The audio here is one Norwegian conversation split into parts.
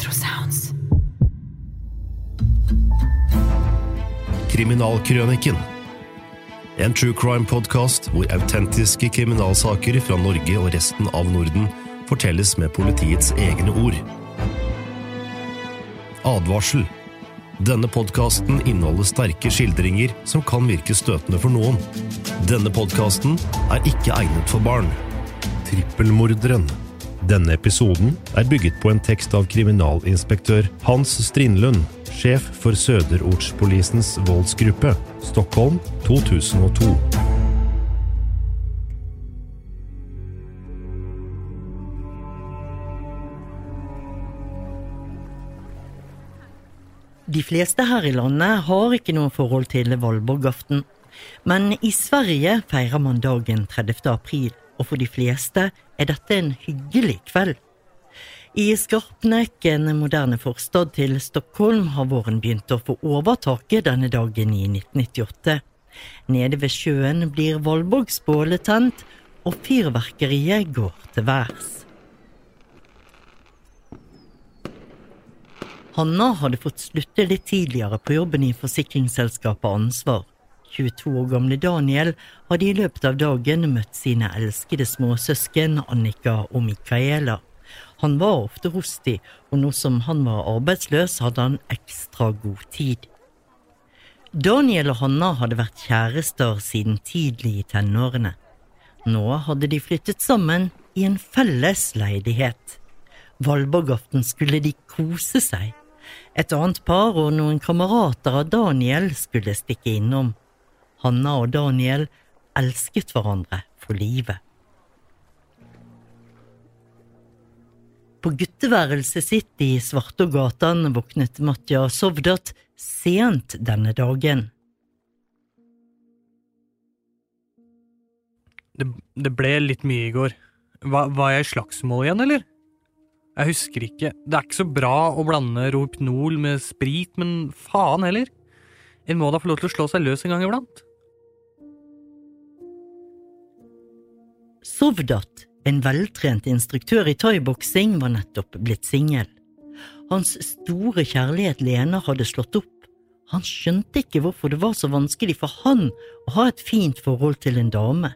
Retrosounds. Kriminalkrøniken. En true crime-podkast hvor autentiske kriminalsaker fra Norge og resten av Norden fortelles med politiets egne ord. Advarsel. Denne podkasten inneholder sterke skildringer som kan virke støtende for noen. Denne podkasten er ikke egnet for barn. Trippelmorderen. Denne episoden er bygget på en tekst av kriminalinspektør Hans Strindlund, sjef for Söderortspolisens voldsgruppe, Stockholm 2002. De fleste her i landet har ikke noe forhold til Valborgaften, men i Sverige feirer man dagen 30. april, og for de fleste er dette en hyggelig kveld. I Skarpnek, en moderne forstad til Stockholm, har våren begynt å få overtaket denne dagen i 1998. Nede ved sjøen blir Valborgsbålet tent, og fyrverkeriet går til værs. Hanna hadde fått slutte litt tidligere på jobben i forsikringsselskapet Ansvar. 22 år gamle Daniel hadde i løpet av dagen møtt sine elskede småsøsken Annika og Micaela. Han var ofte hos de, og nå som han var arbeidsløs, hadde han ekstra god tid. Daniel og Hanna hadde vært kjærester siden tidlig i tenårene. Nå hadde de flyttet sammen i en felles leilighet. Valborgaften skulle de kose seg. Et annet par og noen kamerater av Daniel skulle stikke innom. Hanna og Daniel elsket hverandre for livet. På gutteværelset sitt i Svartågatan våknet Matja Sovdat sent denne dagen. Det, det ble litt mye i går. Var, var jeg i slagsmål igjen, eller? Jeg husker ikke. Det er ikke så bra å blande Rohypnol med sprit, men faen heller. En må da få lov til å slå seg løs en gang iblant. Sovdat, en veltrent instruktør i thaiboksing, var nettopp blitt singel. Hans store kjærlighet Lena hadde slått opp. Han skjønte ikke hvorfor det var så vanskelig for han å ha et fint forhold til en dame.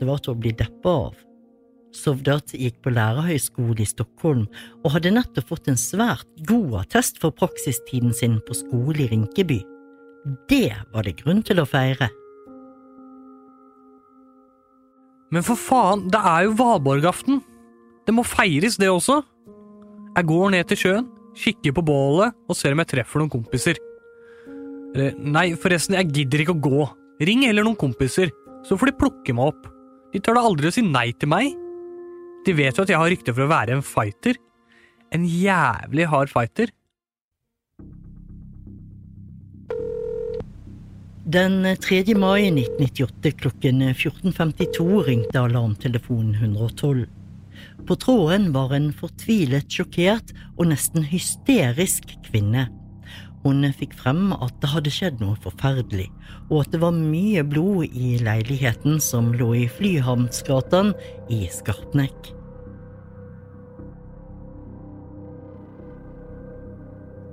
Det var til å bli deppa av. Sovdat gikk på lærerhøyskole i Stockholm og hadde nettopp fått en svært god attest for praksistiden sin på skole i Rinkeby. Det var det grunn til å feire. Men for faen, det er jo Valborgaften! Det må feires, det også! Jeg går ned til sjøen, kikker på bålet og ser om jeg treffer noen kompiser. Eller, nei, forresten, jeg gidder ikke å gå. Ring heller noen kompiser, så får de plukke meg opp. De tør da aldri å si nei til meg. De vet jo at jeg har rykte for å være en fighter. En jævlig hard fighter. Den 3. mai 1998 klokken 14.52 ringte alarmtelefonen 112. På tråden var en fortvilet, sjokkert og nesten hysterisk kvinne. Hun fikk frem at det hadde skjedd noe forferdelig, og at det var mye blod i leiligheten som lå i Flyhavnsgatan i Skarpnekk.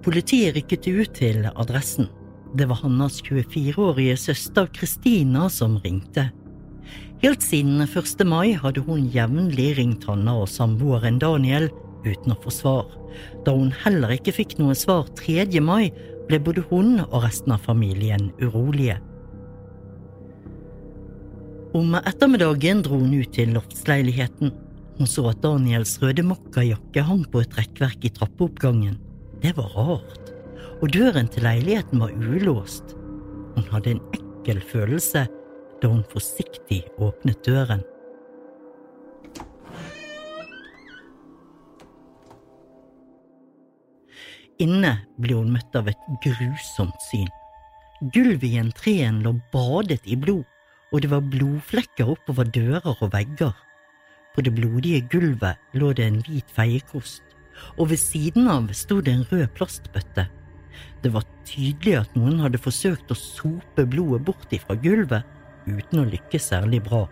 Politiet rykket ut til adressen. Det var Hannas 24-årige søster Kristina som ringte. Helt siden 1. mai hadde hun jevnlig ringt Hanna og samboeren Daniel uten å få svar. Da hun heller ikke fikk noe svar 3. mai, ble både hun og resten av familien urolige. Om ettermiddagen dro hun ut til loftsleiligheten. Hun så at Daniels røde mokkajakke hang på et rekkverk i trappeoppgangen. Det var rart, og døren til leiligheten var ulåst. Hun hadde en ekkel følelse da hun forsiktig åpnet døren. Inne ble hun møtt av et grusomt syn. Gulvet i entreen lå badet i blod, og det var blodflekker oppover dører og vegger. På det blodige gulvet lå det en hvit feiekost, og ved siden av sto det en rød plastbøtte. Det var tydelig at noen hadde forsøkt å sope blodet bort ifra gulvet, uten å lykkes særlig bra.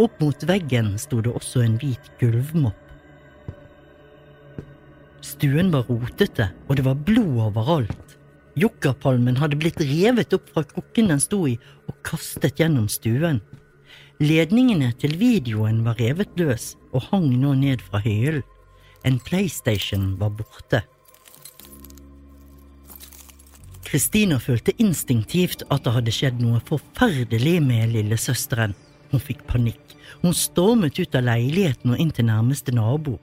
Opp mot veggen sto det også en hvit gulvmopp. Stuen var rotete, og det var blod overalt. Yuccapalmen hadde blitt revet opp fra krukken den sto i, og kastet gjennom stuen. Ledningene til videoen var revet løs og hang nå ned fra hyllen. En PlayStation var borte. Kristina følte instinktivt at det hadde skjedd noe forferdelig med lillesøsteren. Hun fikk panikk. Hun stormet ut av leiligheten og inn til nærmeste nabo.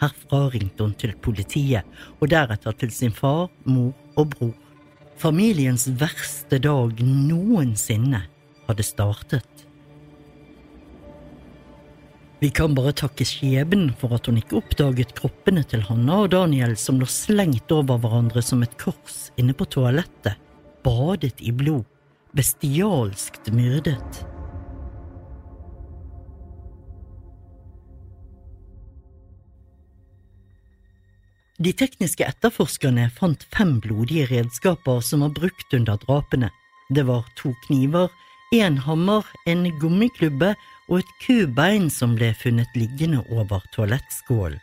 Herfra ringte hun til politiet, og deretter til sin far, mor og bror. Familiens verste dag noensinne hadde startet. Vi kan bare takke skjebnen for at hun ikke oppdaget kroppene til Hanna og Daniel som lå slengt over hverandre som et kors inne på toalettet, badet i blod, bestialskt myrdet. De tekniske etterforskerne fant fem blodige redskaper som var brukt under drapene. Det var to kniver, en hammer, en gummiklubbe og et kubein som ble funnet liggende over toalettskålen.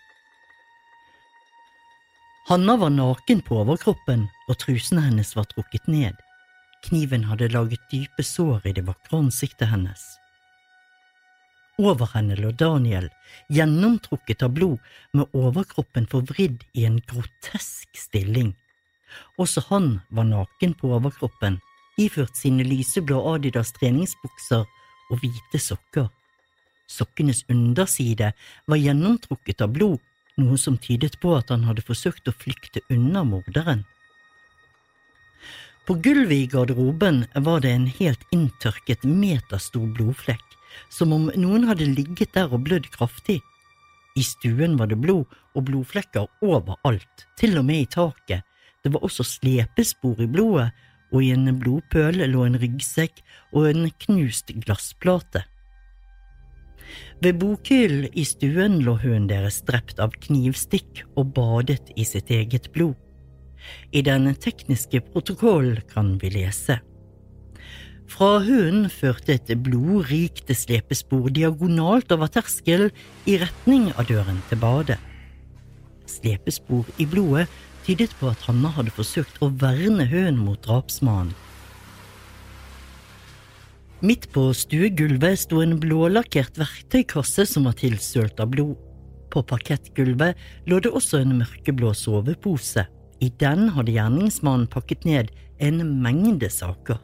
Hanna var naken på overkroppen, og trusene hennes var trukket ned. Kniven hadde laget dype sår i det vakre ansiktet hennes. Over henne lå Daniel, gjennomtrukket av blod, med overkroppen forvridd i en grotesk stilling. Også han var naken på overkroppen, iført sine lyseblå Adidas treningsbukser og hvite sokker. Sokkenes underside var gjennomtrukket av blod, noe som tydet på at han hadde forsøkt å flykte unna morderen. På gulvet i garderoben var det en helt inntørket meterstor blodflekk, som om noen hadde ligget der og blødd kraftig. I stuen var det blod og blodflekker overalt, til og med i taket. Det var også slepespor i blodet, og i en blodpøl lå en ryggsekk og en knust glassplate. Ved bokhyllen i stuen lå hunden deres drept av knivstikk og badet i sitt eget blod. I den tekniske protokollen kan vi lese. Fra hunden førte et blodrikt slepespor diagonalt over terskelen i retning av døren til badet. Slepespor i blodet tydet på at Hanna hadde forsøkt å verne hønen mot drapsmannen. Midt på stuegulvet sto en blålakkert verktøykasse som var tilsølt av blod. På parkettgulvet lå det også en mørkeblå sovepose. I den hadde gjerningsmannen pakket ned en mengde saker.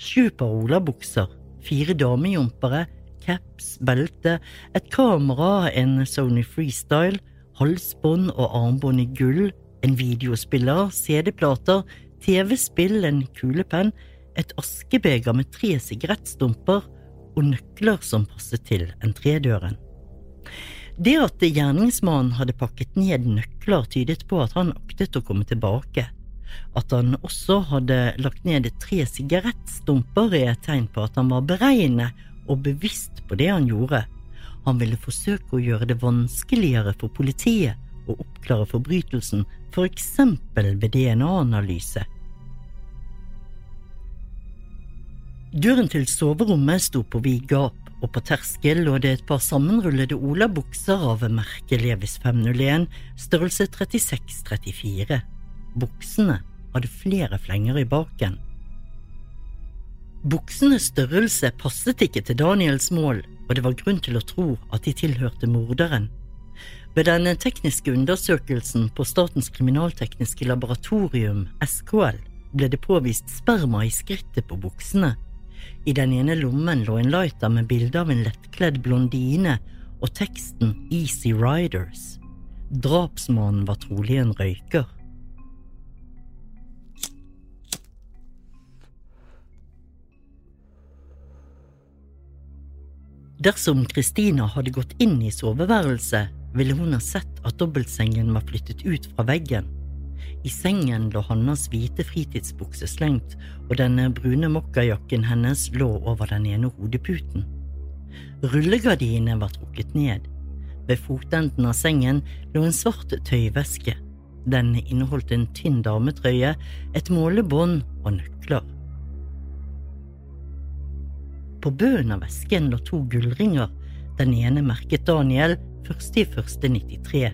Sju par olabukser, fire damejumpere, caps, belte, et kamera, en Sony Freestyle, halsbånd og armbånd i gull, en videospiller, CD-plater, TV-spill, en kulepenn, et askebeger med tre sigarettstumper og nøkler som passet til entredøren. Det at gjerningsmannen hadde pakket ned nøkler, tydet på at han aktet å komme tilbake. At han også hadde lagt ned tre sigarettstumper er et tegn på at han var beregnende og bevisst på det han gjorde. Han ville forsøke å gjøre det vanskeligere for politiet å oppklare forbrytelsen, for eksempel ved DNA-analyse. Døren til soverommet sto på vid gap, og på terskel lå det et par sammenrullede olabukser av merket Levis 501, størrelse 36-34. Buksene hadde flere flenger i baken. Buksenes størrelse passet ikke til Daniels mål, og det var grunn til å tro at de tilhørte morderen. Ved den tekniske undersøkelsen på Statens kriminaltekniske laboratorium, SKL, ble det påvist sperma i skrittet på buksene, i den ene lommen lå en lighter med bilde av en lettkledd blondine og teksten Easy Riders. Drapsmannen var trolig en røyker. Dersom Christina hadde gått inn i soveværelset, ville hun ha sett at dobbeltsengen var flyttet ut fra veggen. I sengen lå Hannas hvite fritidsbukse slengt, og denne brune mokkajakken hennes lå over den ene hodeputen. Rullegardinene var trukket ned. Ved fotenden av sengen lå en svart tøyveske. Den inneholdt en tynn dametrøye, et målebånd og nøkler. På bunnen av vesken lå to gullringer, den ene merket Daniel 1.1.93.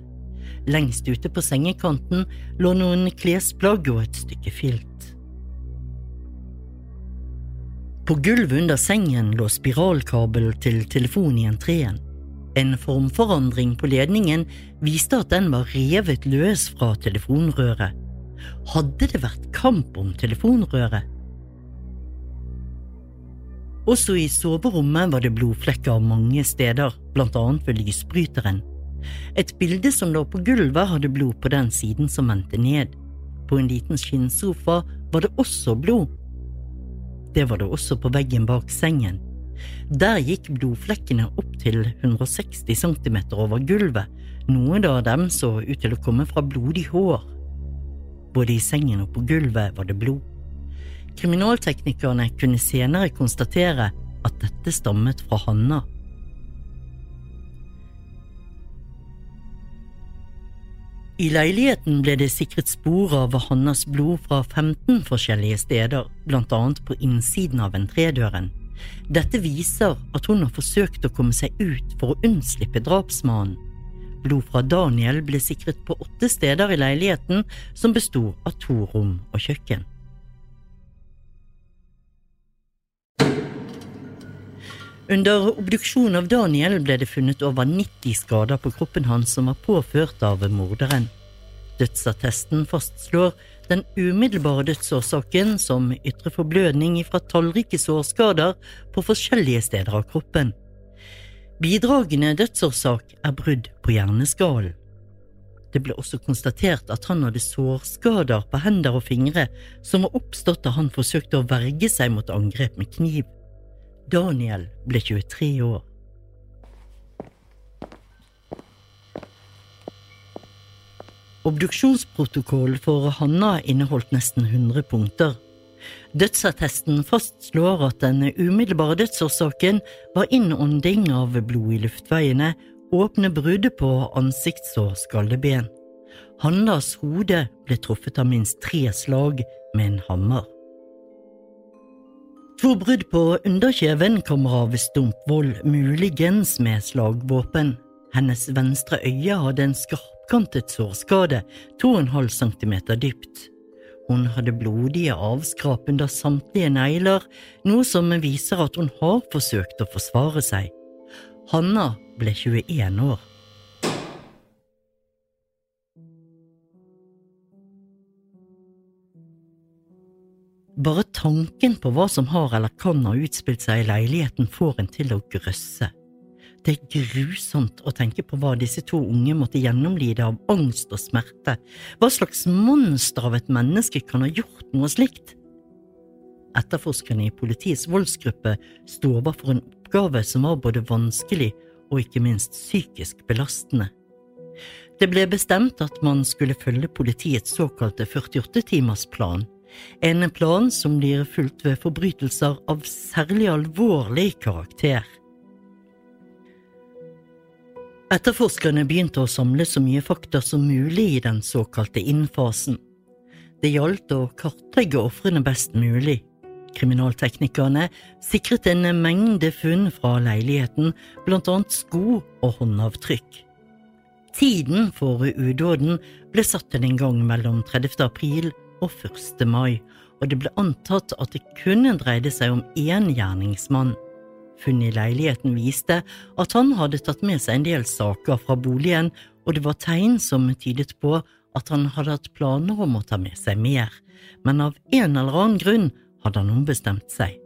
Lengst ute på sengekanten lå noen klesplagg og et stykke filt. På gulvet under sengen lå spiralkabel til telefon i entreen. En formforandring på ledningen viste at den var revet løs fra telefonrøret. Hadde det vært kamp om telefonrøret? Også i soverommet var det blodflekker mange steder, blant annet ved lysbryteren. Et bilde som lå på gulvet, hadde blod på den siden som vendte ned. På en liten skinnsofa var det også blod. Det var det også på veggen bak sengen. Der gikk blodflekkene opp til 160 cm over gulvet, noen av dem så ut til å komme fra blodig hår. Både i sengen og på gulvet var det blod. Kriminalteknikerne kunne senere konstatere at dette stammet fra Hanna. I leiligheten ble det sikret spor av Hannas blod fra 15 forskjellige steder, blant annet på innsiden av entrédøren. Dette viser at hun har forsøkt å komme seg ut for å unnslippe drapsmannen. Blod fra Daniel ble sikret på åtte steder i leiligheten, som besto av to rom og kjøkken. Under obduksjonen av Daniel ble det funnet over 90 skader på kroppen hans som var påført av morderen. Dødsattesten fastslår den umiddelbare dødsårsaken som ytre forblødning fra tallrike sårskader på forskjellige steder av kroppen. Bidragende dødsårsak er brudd på hjerneskallen. Det ble også konstatert at han hadde sårskader på hender og fingre som var oppstått da han forsøkte å verge seg mot angrep med kniv. Daniel ble 23 år. Obduksjonsprotokollen for Hanna inneholdt nesten 100 punkter. Dødsattesten fastslår at den umiddelbare dødsårsaken var innånding av blod i luftveiene, åpne brudd på ansikts- og skalleben. Hannas hode ble truffet av minst tre slag med en hammer. To brudd på underkjeven kommer av stumpvold, muligens med slagvåpen. Hennes venstre øye hadde en skarpkantet sårskade, 2,5 cm dypt. Hun hadde blodige avskrap under samtlige negler, noe som viser at hun har forsøkt å forsvare seg. Hanna ble 21 år. Bare tanken på hva som har eller kan ha utspilt seg i leiligheten, får en til å grøsse. Det er grusomt å tenke på hva disse to unge måtte gjennomlide av angst og smerte. Hva slags monster av et menneske kan ha gjort noe slikt? Etterforskerne i politiets voldsgruppe sto overfor en oppgave som var både vanskelig og ikke minst psykisk belastende. Det ble bestemt at man skulle følge politiets såkalte 48-timersplan, en plan som blir fulgt ved forbrytelser av særlig alvorlig karakter. Etterforskerne begynte å samle så mye fakta som mulig i den såkalte innfasen. Det gjaldt å kartlegge ofrene best mulig. Kriminalteknikerne sikret en mengde funn fra leiligheten, blant annet sko og håndavtrykk. Tiden for udåden ble satt til en gang mellom 30. april og 1. mai, og det ble antatt at det kunne dreide seg om én gjerningsmann. Funnet i leiligheten viste at han hadde tatt med seg en del saker fra boligen, og det var tegn som tydet på at han hadde hatt planer om å ta med seg mer, men av en eller annen grunn hadde han ombestemt seg.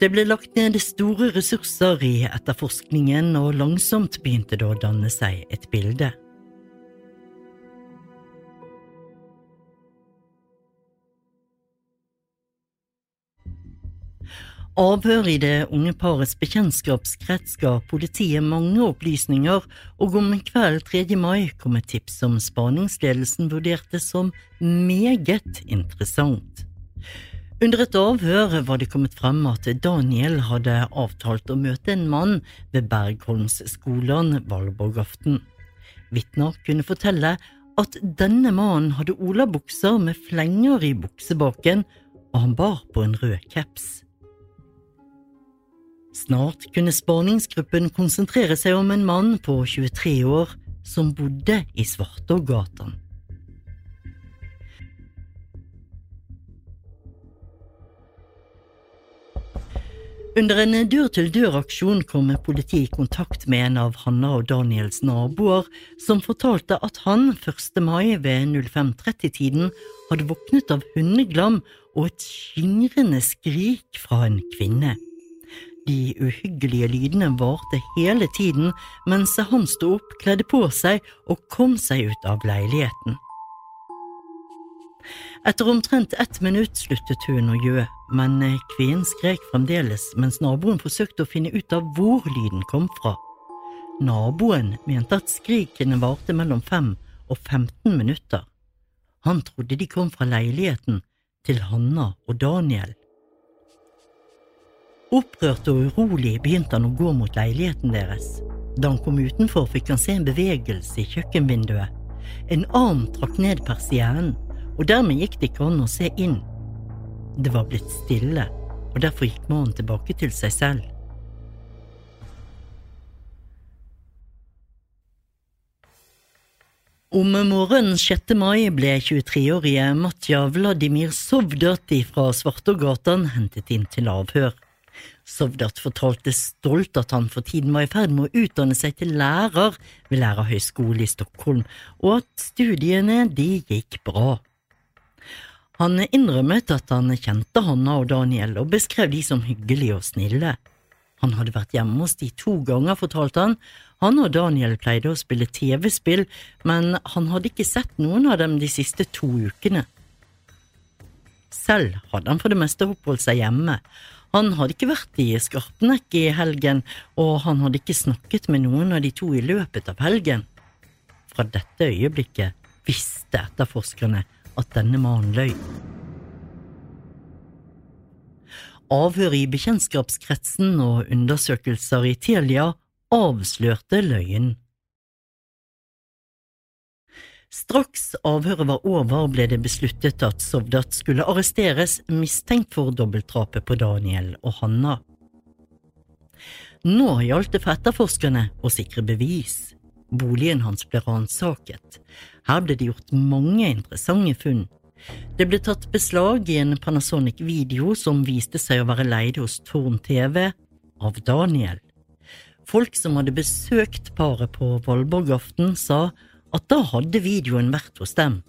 Det ble lagt ned store ressurser i etterforskningen, og langsomt begynte det å danne seg et bilde. Avhør i det unge parets bekjentskapskrets ga politiet mange opplysninger, og om kveld 3. mai kom et tips som spaningsledelsen vurderte som meget interessant. Under et avhør var det kommet frem at Daniel hadde avtalt å møte en mann ved Bergholmsskolen valborgaften. Vitner kunne fortelle at denne mannen hadde olabukser med flenger i buksebaken, og han bar på en rød caps. Snart kunne spaningsgruppen konsentrere seg om en mann på 23 år som bodde i Svartågatan. Under en dør-til-dør-aksjon kom politiet i kontakt med en av Hanna og Daniels naboer, som fortalte at han 1. mai ved 05.30-tiden hadde våknet av hundeglam og et skingrende skrik fra en kvinne. De uhyggelige lydene varte hele tiden mens han sto opp, kledde på seg og kom seg ut av leiligheten. Etter omtrent ett minutt sluttet hun å gjø, men kvinnen skrek fremdeles mens naboen forsøkte å finne ut av hvor lyden kom fra. Naboen mente at skrikene varte mellom fem og 15 minutter. Han trodde de kom fra leiligheten til Hanna og Daniel. Opprørt og urolig begynte han å gå mot leiligheten deres. Da han kom utenfor, fikk han se en bevegelse i kjøkkenvinduet. En arm trakk ned persiennen og dermed gikk det ikke an å se inn. Det var blitt stille, og derfor gikk mannen tilbake til seg selv. Om morgenen 6. mai ble 23-årige Matja Vladimir Sovdati fra Svartågatan hentet inn til avhør. Sovdat fortalte stolt at han for tiden var i ferd med å utdanne seg til lærer ved Lærerhøgskolen i Stockholm, og at studiene de gikk bra. Han innrømmet at han kjente Hanna og Daniel og beskrev de som hyggelige og snille. Han hadde vært hjemme hos de to ganger, fortalte han. Han og Daniel pleide å spille TV-spill, men han hadde ikke sett noen av dem de siste to ukene. Selv hadde han for det meste oppholdt seg hjemme. Han hadde ikke vært i Skarpnekk i helgen, og han hadde ikke snakket med noen av de to i løpet av helgen. Fra dette øyeblikket visste etterforskerne at denne mannen løy. Avhør i bekjentskapskretsen og undersøkelser i Telia avslørte løgnen. Straks avhøret var over, ble det besluttet at Sovdat skulle arresteres mistenkt for dobbeltdrapet på Daniel og Hanna. Nå gjaldt det for etterforskerne å sikre bevis. Boligen hans ble ransaket. Her ble det gjort mange interessante funn. Det ble tatt beslag i en Panasonic-video som viste seg å være leid hos Tårn TV av Daniel. Folk som hadde besøkt paret på valborgaften, sa at da hadde videoen vært hos dem.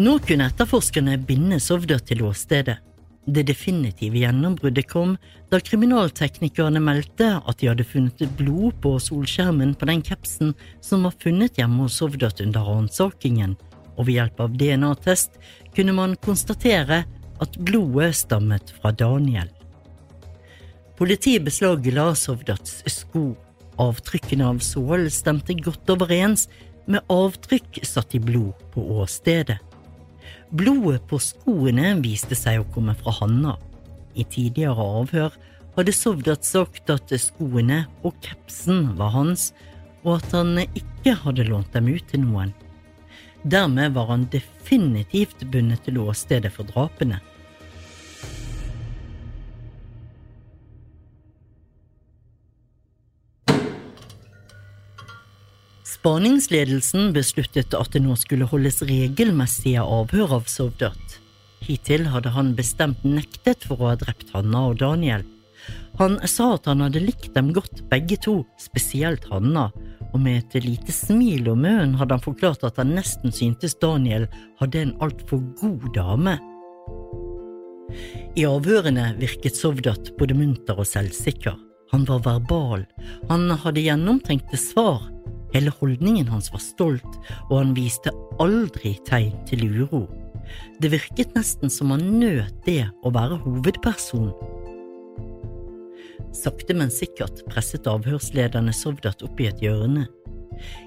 Nå kunne etterforskerne binde Sovda til åstedet. Det definitive gjennombruddet kom da kriminalteknikerne meldte at de hadde funnet blod på solskjermen på den kapsen som var funnet hjemme hos Sovdat under ransakingen, og ved hjelp av DNA-test kunne man konstatere at blodet stammet fra Daniel. Politiet beslagla Sovdats sko. Avtrykkene av sål stemte godt overens med avtrykk satt i blod på åstedet. Blodet på skoene viste seg å komme fra Hanna. I tidligere avhør hadde Sovdat sagt at skoene og kapsen var hans, og at han ikke hadde lånt dem ut til noen. Dermed var han definitivt bundet til åstedet for drapene. Spaningsledelsen besluttet at det nå skulle holdes regelmessige avhør av Sovdot. Hittil hadde han bestemt nektet for å ha drept Hanna og Daniel. Han sa at han hadde likt dem godt begge to, spesielt Hanna, og med et lite smil om munnen hadde han forklart at han nesten syntes Daniel hadde en altfor god dame. I avhørene virket Sovdat både munter og selvsikker. Han var verbal, han hadde gjennomtenkte svar, hele holdningen hans var stolt, og han viste aldri tegn til uro. Det virket nesten som han nøt det å være hovedperson. Sakte, men sikkert presset avhørslederne Sovdat opp i et hjørne.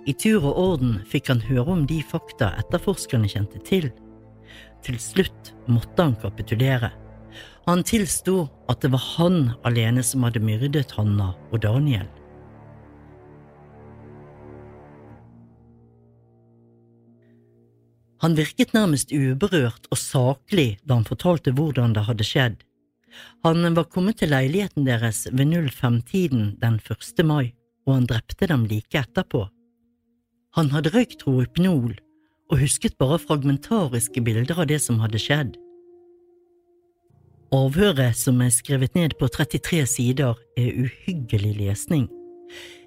I tur og orden fikk han høre om de fakta etterforskerne kjente til. Til slutt måtte han kapitulere. Han tilsto at det var han alene som hadde myrdet Hanna og Daniel. Han virket nærmest uberørt og saklig da han fortalte hvordan det hadde skjedd. Han var kommet til leiligheten deres ved 05-tiden den 1. mai. og han drepte dem like etterpå. Han hadde røykt rohypnol og husket bare fragmentariske bilder av det som hadde skjedd. Avhøret, som er skrevet ned på 33 sider, er uhyggelig lesning.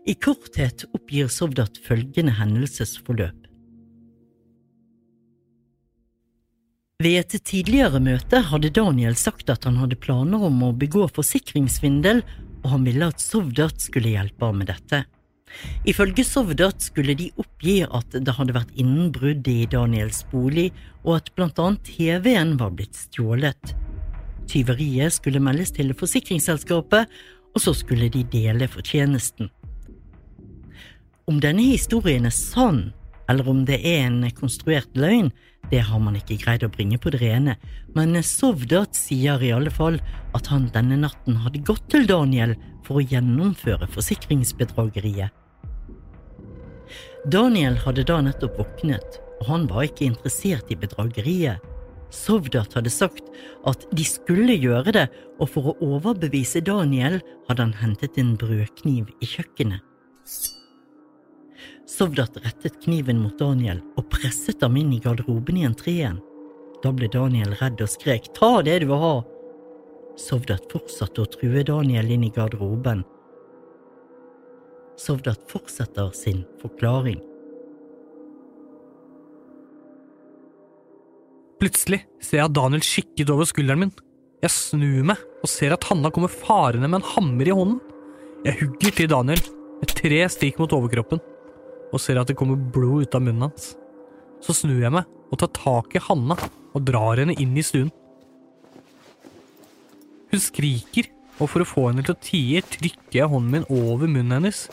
I korthet oppgir Sovdat følgende hendelsesforløp. Ved et tidligere møte hadde Daniel sagt at han hadde planer om å begå forsikringssvindel, og han ville at Sovdat skulle hjelpe ham med dette. Ifølge Sovdat skulle de oppgi at det hadde vært innbrudd i Daniels bolig, og at blant annet TV-en var blitt stjålet. Tyveriet skulle meldes til forsikringsselskapet, og så skulle de dele fortjenesten. Om denne historien er sann, eller om det er en konstruert løgn, det har man ikke greid å bringe på det rene, men Sovdat sier i alle fall at han denne natten hadde gått til Daniel for å gjennomføre forsikringsbedrageriet. Daniel hadde da nettopp våknet, og han var ikke interessert i bedrageriet. Sovdat hadde sagt at de skulle gjøre det, og for å overbevise Daniel hadde han hentet en brødkniv i kjøkkenet. Sovdat rettet kniven mot Daniel og presset ham inn i garderoben i entreen. Da ble Daniel redd og skrek ta det du vil ha. Sovdat fortsatte å true Daniel inn i garderoben. Sovdat fortsetter sin forklaring. Plutselig ser jeg Daniel kikket over skulderen min. Jeg snur meg og ser at Hanna kommer farende med en hammer i hånden. Jeg hugger til Daniel med tre stikk mot overkroppen og ser at det kommer blod ut av munnen hans. Så snur jeg meg og tar tak i Hanna og drar henne inn i stuen. Hun skriker, og for å få henne til å tie, trykker jeg hånden min over munnen hennes.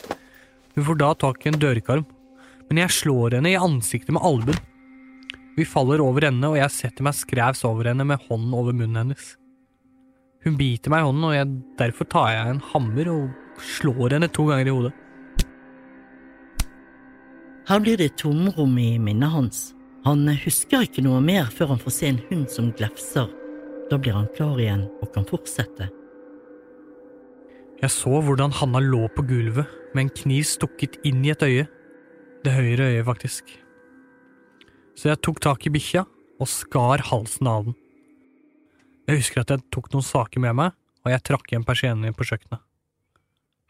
Hun får da tak i en dørkarm, men jeg slår henne i ansiktet med albuen. Vi faller over ende, og jeg setter meg skrevs over henne med hånden over munnen hennes. Hun biter meg i hånden, og jeg, derfor tar jeg en hammer og slår henne to ganger i hodet. Her blir det tomrom i minnet hans. Han husker ikke noe mer før han får se en hund som glefser. Da blir han klar igjen og kan fortsette. Jeg så hvordan Hanna lå på gulvet med en kniv stukket inn i et øye. Det høyre øyet, faktisk. Så jeg tok tak i bikkja og skar halsen av den. Jeg husker at jeg tok noen saker med meg, og jeg trakk igjen persiennene på kjøkkenet.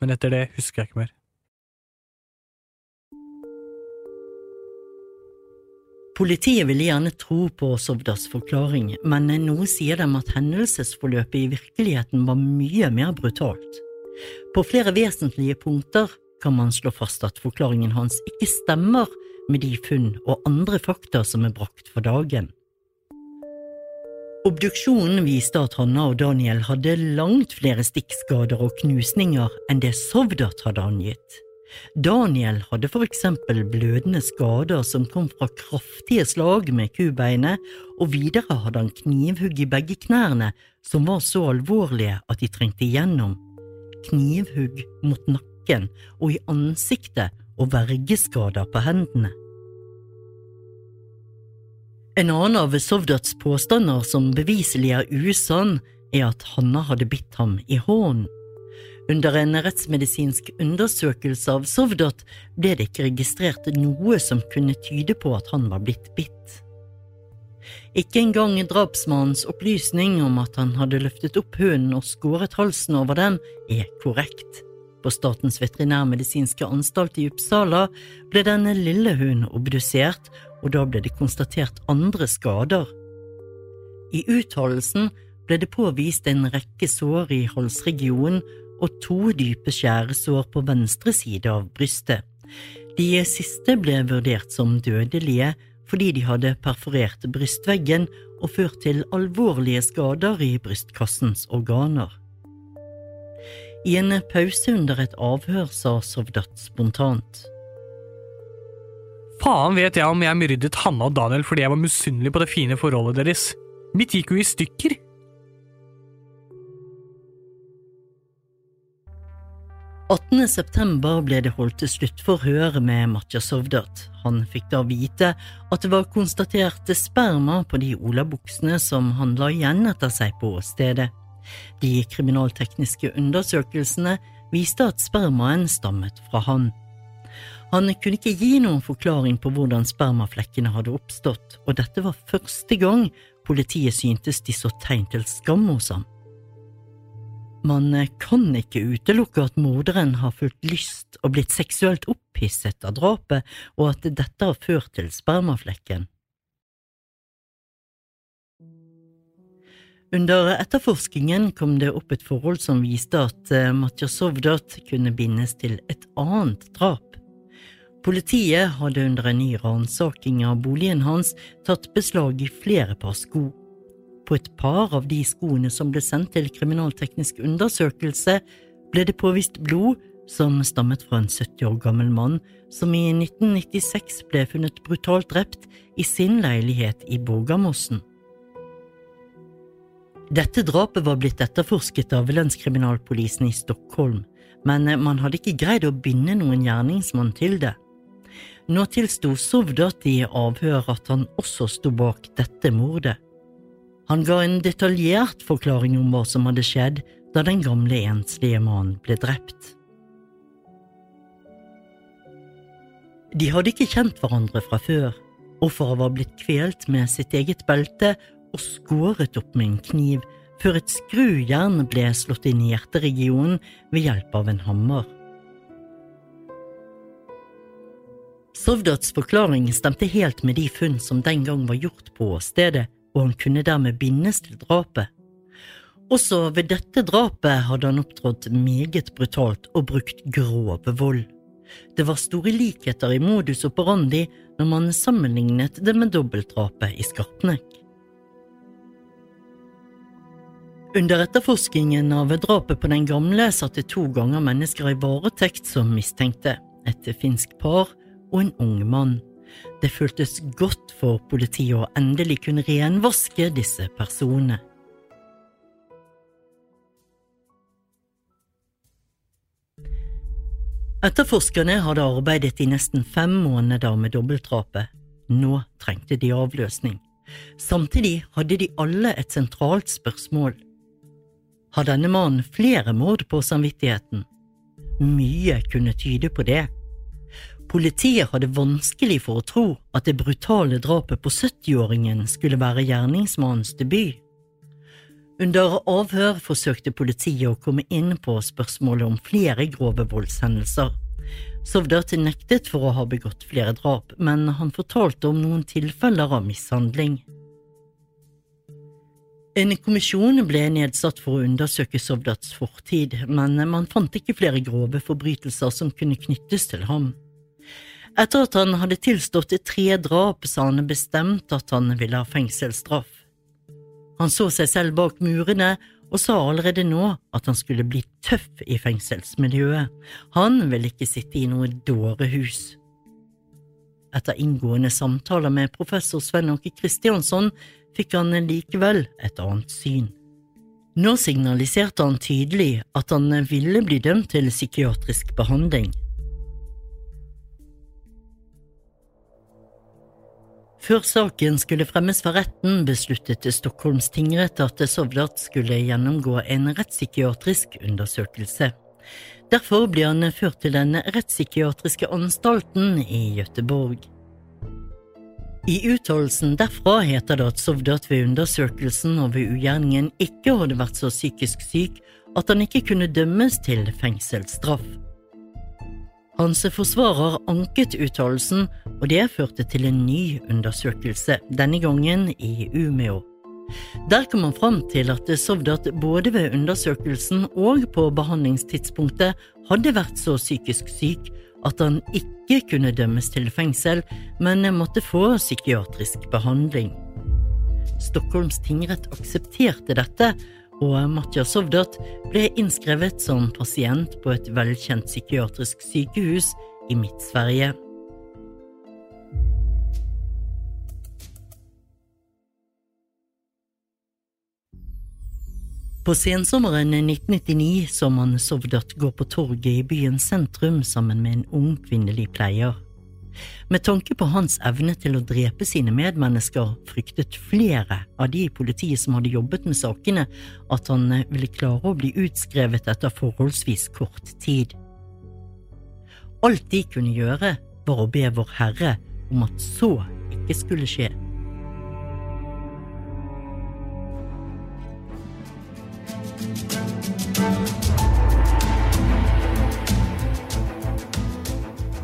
Men etter det husker jeg ikke mer. Politiet ville gjerne tro på Sovdas forklaring, men noe sier dem at hendelsesforløpet i virkeligheten var mye mer brutalt. På flere vesentlige punkter kan man slå fast at forklaringen hans ikke stemmer med de funn og andre fakta som er brakt for dagen. Obduksjonen viste at Hanna og Daniel hadde langt flere stikkskader og knusninger enn det Sovdat hadde angitt. Daniel hadde for eksempel blødende skader som kom fra kraftige slag med kubeinet, og videre hadde han knivhugg i begge knærne som var så alvorlige at de trengte igjennom. Knivhugg mot nakken og i ansiktet og vergeskader på hendene. En annen av Sovdats påstander som beviselig er usann, er at Hanna hadde bitt ham i hånden. Under en rettsmedisinsk undersøkelse av Sovdot ble det ikke registrert noe som kunne tyde på at han var blitt bitt. Ikke engang drapsmannens opplysning om at han hadde løftet opp hunden og skåret halsen over den, er korrekt. På Statens veterinærmedisinske anstalt i Uppsala ble denne lille hunden obdusert, og da ble det konstatert andre skader. I uttalelsen ble det påvist en rekke sår i halsregionen og to dype skjæresår på venstre side av brystet. De siste ble vurdert som dødelige fordi de hadde perforert brystveggen og ført til alvorlige skader i brystkassens organer. I en pause under et avhør sa Sovdat spontant. Faen vet jeg om jeg myrdet Hanna og Daniel fordi jeg var misunnelig på det fine forholdet deres. Mitt gikk jo i stykker. 18. september ble det holdt til sluttforhør med Matja Sovdat. Han fikk da vite at det var konstatert sperma på de olabuksene som han la igjen etter seg på stedet. De kriminaltekniske undersøkelsene viste at spermaen stammet fra han. Han kunne ikke gi noen forklaring på hvordan spermaflekkene hadde oppstått, og dette var første gang politiet syntes de så tegn til skam hos ham. Man kan ikke utelukke at morderen har fulgt lyst og blitt seksuelt opphisset av drapet, og at dette har ført til spermaflekken. Under etterforskningen kom det opp et forhold som viste at eh, Matja Sovdat kunne bindes til et annet drap. Politiet hadde under en ny ransaking av boligen hans tatt beslag i flere par sko. På et par av de skoene som ble sendt til kriminalteknisk undersøkelse, ble det påvist blod som stammet fra en 70 år gammel mann som i 1996 ble funnet brutalt drept i sin leilighet i Borgamossen. Dette drapet var blitt etterforsket av lønnskriminalpolisen i Stockholm, men man hadde ikke greid å binde noen gjerningsmann til det. Nå tilsto Sovdat i avhør at han også sto bak dette mordet. Han ga en detaljert forklaring om hva som hadde skjedd da den gamle enslige mannen ble drept. De hadde ikke kjent hverandre fra før. Offeret var blitt kvelt med sitt eget belte og skåret opp med en kniv før et skrujern ble slått inn i hjerteregionen ved hjelp av en hammer. Sovdats forklaring stemte helt med de funn som den gang var gjort på stedet, og han kunne dermed bindes til drapet. Også ved dette drapet hadde han opptrådt meget brutalt og brukt grov vold. Det var store likheter i modus operandi når man sammenlignet det med dobbeltdrapet i Skarpnek. Under etterforskningen av drapet på den gamle satte to ganger mennesker i varetekt som mistenkte, et finsk par og en ung mann. Det føltes godt for politiet å endelig kunne renvaske disse personene. Etterforskerne hadde arbeidet i nesten fem måneder med dobbeltdrapet. Nå trengte de avløsning. Samtidig hadde de alle et sentralt spørsmål har denne mannen flere mord på samvittigheten. Mye kunne tyde på det. Politiet hadde vanskelig for å tro at det brutale drapet på 70-åringen skulle være gjerningsmannens debut. Under avhør forsøkte politiet å komme inn på spørsmålet om flere grove voldshendelser. Sovdat nektet for å ha begått flere drap, men han fortalte om noen tilfeller av mishandling. En kommisjon ble nedsatt for å undersøke Sovdats fortid, men man fant ikke flere grove forbrytelser som kunne knyttes til ham. Etter at han hadde tilstått i tre drap, sa han bestemt at han ville ha fengselsstraff. Han så seg selv bak murene og sa allerede nå at han skulle bli tøff i fengselsmiljøet. Han ville ikke sitte i noe dårehus. Etter inngående samtaler med professor Sven Åke Kristiansson fikk han likevel et annet syn. Nå signaliserte han tydelig at han ville bli dømt til psykiatrisk behandling. Før saken skulle fremmes for retten, besluttet Stockholms tingrett at Sovdat skulle gjennomgå en rettspsykiatrisk undersøkelse. Derfor ble han ført til den rettspsykiatriske anstalten i Gøteborg. I uttalelsen derfra heter det at Sovdat ved undersøkelsen og ved ugjerningen ikke hadde vært så psykisk syk at han ikke kunne dømmes til fengselsstraff. Hans forsvarer anket uttalelsen, og det førte til en ny undersøkelse, denne gangen i Umeå. Der kom han fram til at Sovdat både ved undersøkelsen og på behandlingstidspunktet hadde vært så psykisk syk at han ikke kunne dømmes til fengsel, men måtte få psykiatrisk behandling. Stockholms tingrett aksepterte dette, og Matja Sovdat ble innskrevet som pasient på et velkjent psykiatrisk sykehus i Midt-Sverige. På sensommeren 1999 så man Sovdat gå på torget i byens sentrum sammen med en ung kvinnelig pleier. Med tanke på hans evne til å drepe sine medmennesker, fryktet flere av de i politiet som hadde jobbet med sakene, at han eh, ville klare å bli utskrevet etter forholdsvis kort tid. Alt de kunne gjøre, var å be Vår Herre om at så ikke skulle skje.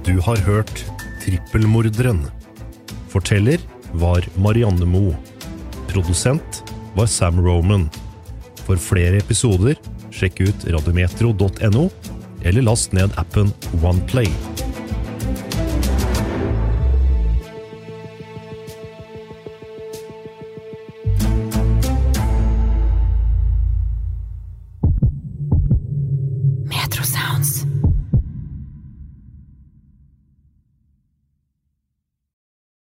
Du har hørt Trippelmorderen. Forteller var Marianne Moe. Produsent var Sam Roman. For flere episoder, sjekk ut radiometro.no, eller last ned appen OnePlay.